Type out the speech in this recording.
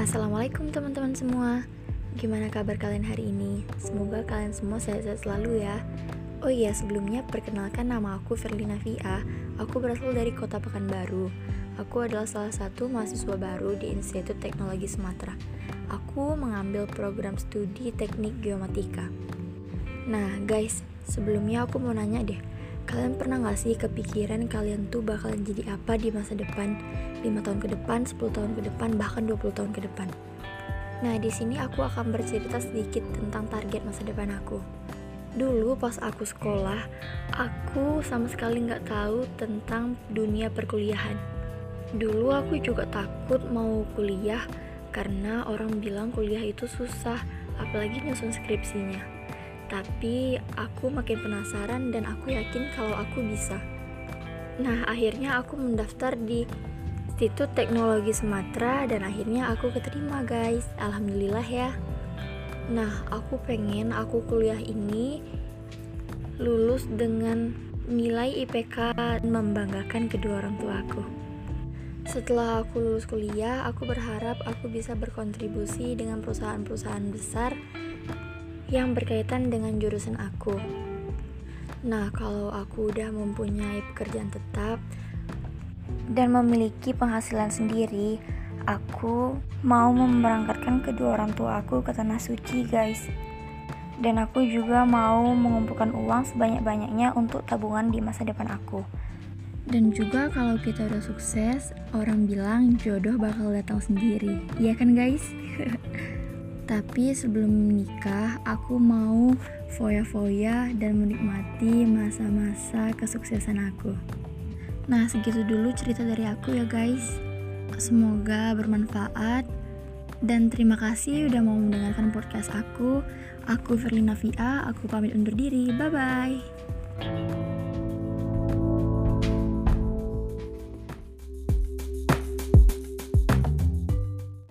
Shalom teman-teman semua. Gimana kabar kalian hari ini? Semoga kalian semua sehat-sehat selalu ya. Oh iya sebelumnya perkenalkan nama aku Verlina Via. Aku berasal dari kota Pekanbaru. Aku adalah salah satu mahasiswa baru di Institut Teknologi Sumatera. Aku mengambil program studi teknik geomatika. Nah guys, sebelumnya aku mau nanya deh Kalian pernah gak sih kepikiran kalian tuh bakalan jadi apa di masa depan? 5 tahun ke depan, 10 tahun ke depan, bahkan 20 tahun ke depan. Nah, di sini aku akan bercerita sedikit tentang target masa depan aku. Dulu pas aku sekolah, aku sama sekali nggak tahu tentang dunia perkuliahan. Dulu aku juga takut mau kuliah karena orang bilang kuliah itu susah, apalagi nyusun skripsinya. Tapi aku makin penasaran dan aku yakin kalau aku bisa. Nah, akhirnya aku mendaftar di Institut Teknologi Sumatera dan akhirnya aku keterima guys. Alhamdulillah ya. Nah aku pengen aku kuliah ini lulus dengan nilai IPK membanggakan kedua orang tua aku. Setelah aku lulus kuliah, aku berharap aku bisa berkontribusi dengan perusahaan-perusahaan besar yang berkaitan dengan jurusan aku. Nah, kalau aku udah mempunyai pekerjaan tetap, dan memiliki penghasilan sendiri, aku mau memberangkatkan kedua orang tua aku ke tanah suci, guys. Dan aku juga mau mengumpulkan uang sebanyak-banyaknya untuk tabungan di masa depan aku. Dan juga kalau kita udah sukses, orang bilang jodoh bakal datang sendiri. Iya kan, guys? Tapi sebelum menikah, aku mau foya-foya dan menikmati masa-masa kesuksesan aku. Nah, segitu dulu cerita dari aku ya, guys. Semoga bermanfaat dan terima kasih udah mau mendengarkan podcast aku. Aku Verlina Via, aku pamit undur diri. Bye bye.